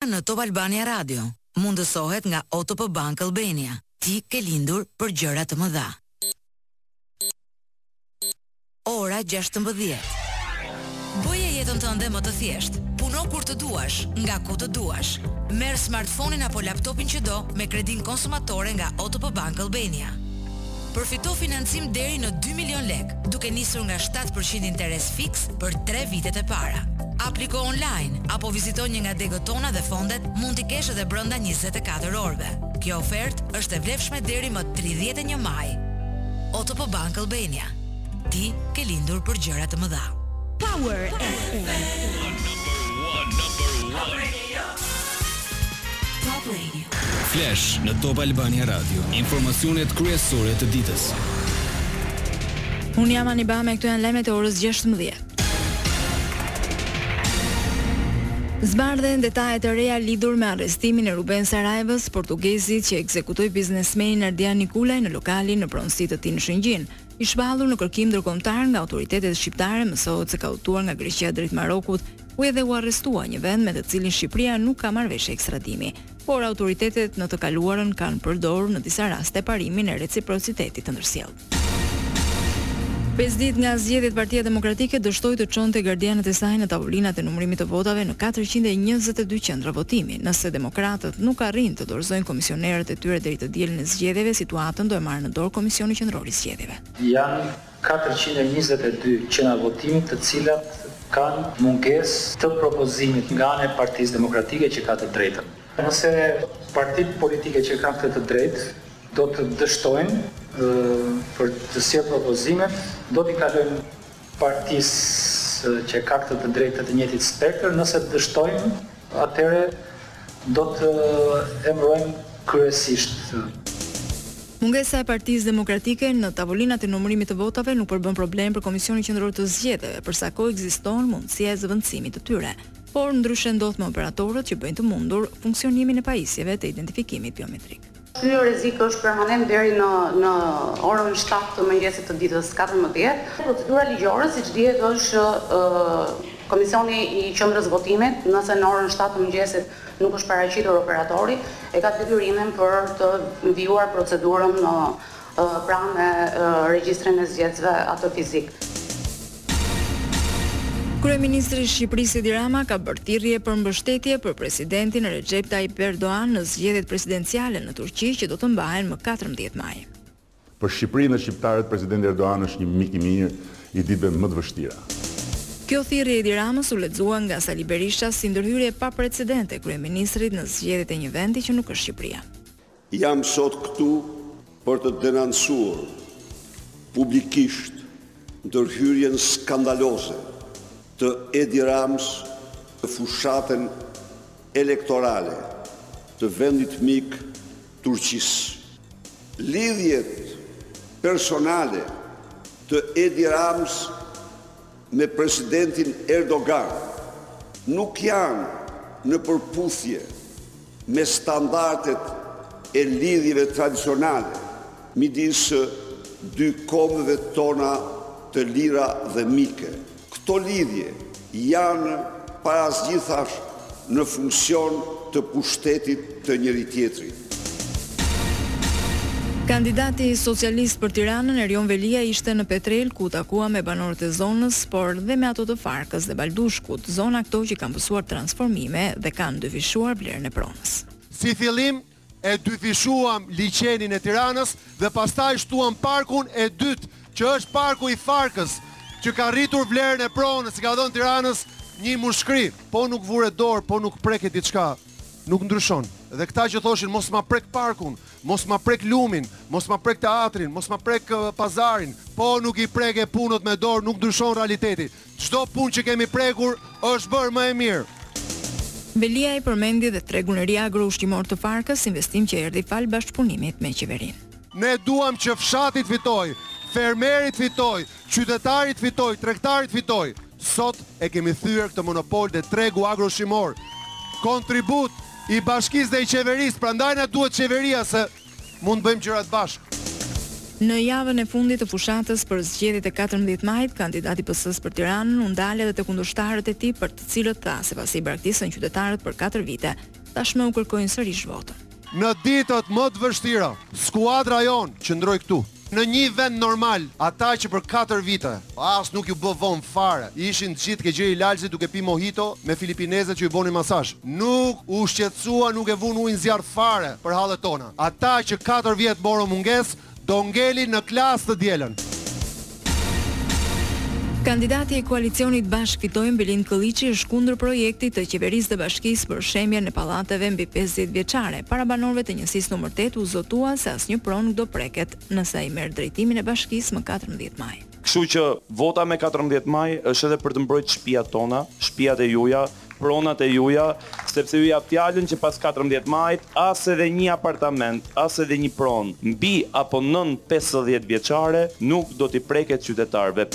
në Top Albania Radio mundësohet nga OTP Bank Albania. Ti ke lindur për gjëra të mëdha. Ora gjashtëmbëdhjetë. Bëje jetën tënde më të thjeshtë. Puno kur të duash, nga ku të duash. Merr smartphone-in apo laptopin që do me kredinë konsumatore nga OTP Bank Albania. Përfito financim deri në dy milionë lekë, duke nisur nga shtatë për qind interes fiks për tre vitet e para. Apliko online apo vizito një nga degët tona dhe fondet mund t'i kesh edhe brenda njëzet e katër orëve. Kjo ofertë është e vlefshme deri më tridhjetë e një maj. Otp Bank Albania, Ti ke lindur për gjëra të mëdha. Power FM. Flash në Top Albania Radio, informacionet kryesore të ditës. Unë jam Ani Bame, këtu janë lajmet e orës 16. Zbardhen detajet e reja lidhur me arrestimin e Ruben Saraivës, portugezit që ekzekutoi biznesmenin Ardian Nikulaj në lokalin në pronësi të tij në Shëngjin. I shpallur në kërkim ndërkombëtar nga autoritetet shqiptare, mësohet se ka udhëtuar nga Greqia drejt Marokut ku edhe u arrestua një vend me të cilin Shqipëria nuk ka marrëveshje ekstradimi, por autoritetet në të kaluarën kanë përdorur në disa raste parimin e reciprocitetit të ndërsjellë. Pesë ditë nga zgjedhjet Partia Demokratike dështoi të çonte gardianët e saj në tavolinat e numërimit të votave në katërqind e njëzet e dy qendra votimi. Nëse demokratët nuk arrijnë të dorëzojnë komisionerët e tyre deri të dielën e zgjedhjeve, situatën do e marrë në dorë Komisioni Qendror i Zgjedhjeve. Janë Katërqind e njëzet e dy qendra votimi të cilat kanë mungesë të propozimit nga ana e Partisë Demokratike që ka të drejtën. Nëse partitë politike që kanë këtë të drejtë do të dështojnë për të sjellë propozimet, do t'i kalojmë partisë që ka këtë të drejtë të të njëjtit spektër, nëse dështojnë atëherë do të emërojmë kryesisht. Mungesa e Partisë Demokratike në tavolinat e numërimit të votave nuk përbën problem për Komisionin Qendror të Zgjedhjeve për sa kohë ekziston mundësia e zëvendësimit të tyre, por ndryshe ndodh me operatorët që bëjnë të mundur funksionimin e pajisjeve të identifikimit biometrik. Ky rrezik është permanent deri në në orën shtatë të mëngjesit të ditës katërmbëdhjetë. Procedura ligjore siç dihet është që Komisioni i Qendrës Votimit nëse në orën shtatë të mëngjesit Nuk është paraqitur operatori, e ka detyrimin për të vijuar procedurën pra me regjistrin e zgjedhësve atë fizik. Kryeministri i Shqipërisë Edi Rama ka bërë thirrje për mbështetje për presidentin Rexhep Tajip Erdogan në zgjedhjet presidenciale në Turqi që do të mbahen më katërmbëdhjetë maj. Për Shqipërinë dhe shqiptarët presidenti Erdogan është një mik i mirë i ditëve më të vështira. Kjo thirrje e Edi Ramës u lexua nga Sali Berisha si ndërhyrje e paprecedentë e kryeministrit në zgjedhjet e një vendi që nuk është Shqipëria. Jam sot këtu për të denancuar publikisht ndërhyrjen skandaloze të Edi Ramës në fushatën elektorale të vendit mik Turqisë. Lidhjet personale të Edi Ramës me presidentin Erdogan nuk janë në përputhje me standardet e lidhjeve tradicionale midis dy kombeve tona të lira dhe mike. Këto lidhje janë parasgjithash në funksion të pushtetit të njëri-tjetrit. Kandidati socialist për Tiranën, Erion Veliaj ishte në Petrelë ku u takua me banorët e zonës, por dhe me ato të Farkës dhe Baldushkut, zona këto që kanë pësuar transformime dhe kanë dyfishuar vlerën e pronës. Si fillim, E dyfishuam liqenin e Tiranës dhe pastaj shtuam parkun e dytë, që është parku i Farkës, që ka rritur vlerën e pronës, i ka dhënë Tiranës një mushkëri. Po nuk vure dorë, po nuk preke diçka, nuk ndryshon. Dhe këta që thoshin mos ma prek parkun, mos ma prek lumin, mos ma prek teatrin, mos ma prek pazarin, po nuk i preke punët me dorë, nuk ndryshon realiteti. Çdo punë që kemi prekur është bërë më e mirë. Veliaj përmendi dhe tregun e ri agro-ushqimor të Farkës, investim që erdhi falë bashkëpunimit me qeverinë. Ne duam që fshati të fitojë, fermeri të fitojë, qytetari të fitojë, tregtari të fitojë. Sot e kemi thyer këtë monopol dhe tregu agro-ushqimor, kontribut i bashkisë dhe i qeverisë, prandaj na duhet qeveria se. Mund të bëjmë gjërat bashkë. Në javën e fundit të fushatës për zgjedhjet e katërmbëdhjetë majit, kandidati i PS-së për Tiranën u ndal edhe te kundërshtarët e tij, për të cilët tha se pasi i braktisën qytetarët për katër vite, tashmë u kërkojnë sërish votën. Në ditët më të vështira, skuadra jonë qëndroi këtu. Në një vend normal ata që për katër vite as nuk iu bë vonë fare ishin të gjithë ke Gjiri i Lalëzit duke pi mohito me filipinezet që iu bonin masazh nuk u shqetësuan nuk e vunë ujin zjarr fare për hallet tona ata që katër vjet morën mungesë do ngelin në klasë të dielën. Kandidati i koalicionit Bashkë Fitojmë, Belind Këlliçi është kundër projektit të Qeverisë dhe Bashkisë për shembjen e pallateve mbi pesëdhjetë vjeçare. Para banorëve të njësisë numër tetë u zotua se asnjë pronë nuk do preket, nëse ai merr drejtimin e bashkisë më katërmbëdhjetë maj. Kështu që vota me katërmbëdhjetë maj është edhe për të mbrojtë shpijat tona, shpijat e juja, pronat e juja, sepse ju jap fjalën që pas katërmbëdhjetë majit as edhe nji apartament, as edhe nji pronë mbi apo nën pesëdhjetë vjeçare nuk do t'i preket qytetarëve.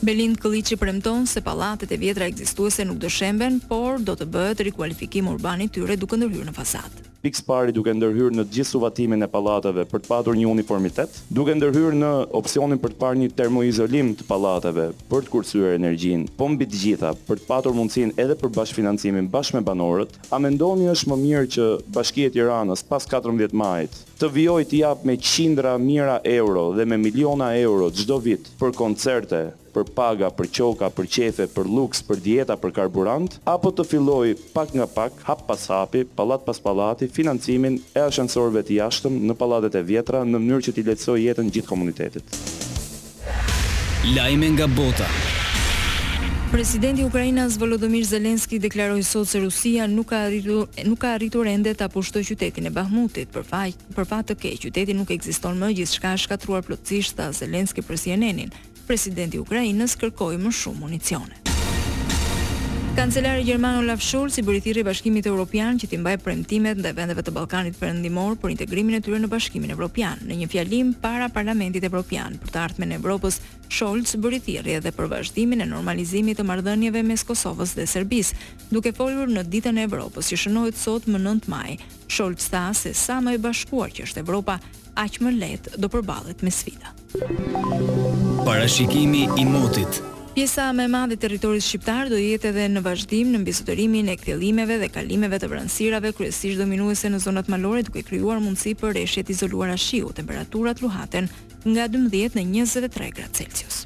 Belind Këlliçi premton se pallatet e vjetra ekzistuese nuk do shemben, por do të bëhet rikualifikim urban i tyre duke ndërhyrë në fasadë. Pikësëpari duke ndërhyrë në të gjithë suvatimin e pallateve për të patur një uniformitet, duke ndërhyrë në opsionin për të parë një termoizolim të pallateve për të kursyer energjinë, po mbi të gjitha për të patur mundësinë edhe për bashkëfinancimin bashkë me banorët, a mendoni është më mirë që Bashkia e Tiranës pas katërmbëdhjetë majit, Të vijojë të japë me qindra mijëra euro dhe me miliona euro çdo vit për koncerte, për paga, për qoka, për qejfe, për lluks, për dieta, për karburant, apo të fillojë pak nga pak, hap pas hapi, pallat pas pallati, financimin e ashensorëve të jashtëm në pallatet e vjetra në mënyrë që t'i lehtësojë jetën gjithë komunitetit. Lajme nga bota. Presidenti ukrainas Volodymyr Zelensky deklaroi sot se Rusia nuk ka arritur nuk ka arritur ende ta pushtojë qytetin e Bakhmutit. Për faj për fat të keq, qyteti nuk ekziston më, gjithçka është shkatërruar plotësisht, tha Zelensky për CNN-in. Presidenti i Ukrainës kërkoi më shumë municione. Kancelari gjerman Olaf Scholz i bëri thirrje Bashkimit Evropian që t'i mbajë premtimet ndaj vendeve të Ballkanit Perëndimor për integrimin e tyre në Bashkimin Evropian. Në një fjalim para Parlamentit Evropian për të ardhmen e Evropës, Scholz bëri thirrje edhe për vazhdimin e normalizimit të marrëdhënieve mes Kosovës dhe Serbisë. Duke folur në Ditën e Evropës që shënohet sot më 9 maj, Scholz tha se sa më e bashkuar që është Evropa, aq më lehtë do përballet me sfida. Parashikimi i motit. Pjesa më e madhe e territorit shqiptar do jetë edhe në vazhdim në mbizotërimin e kthjellimeve dhe kalimeve të vranësirave, kryesisht dominuese në zonat malore duke krijuar mundësi për reshje të izoluara shiu, temperaturat luhaten nga dymbëdhjetë në njëzet e tre gradë celsius.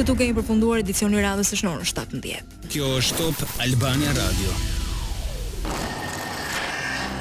Këtu kemi përfunduar edicioni i radhës është në orën shtatëmbëdhjetë. Kjo është Top Albania Radio.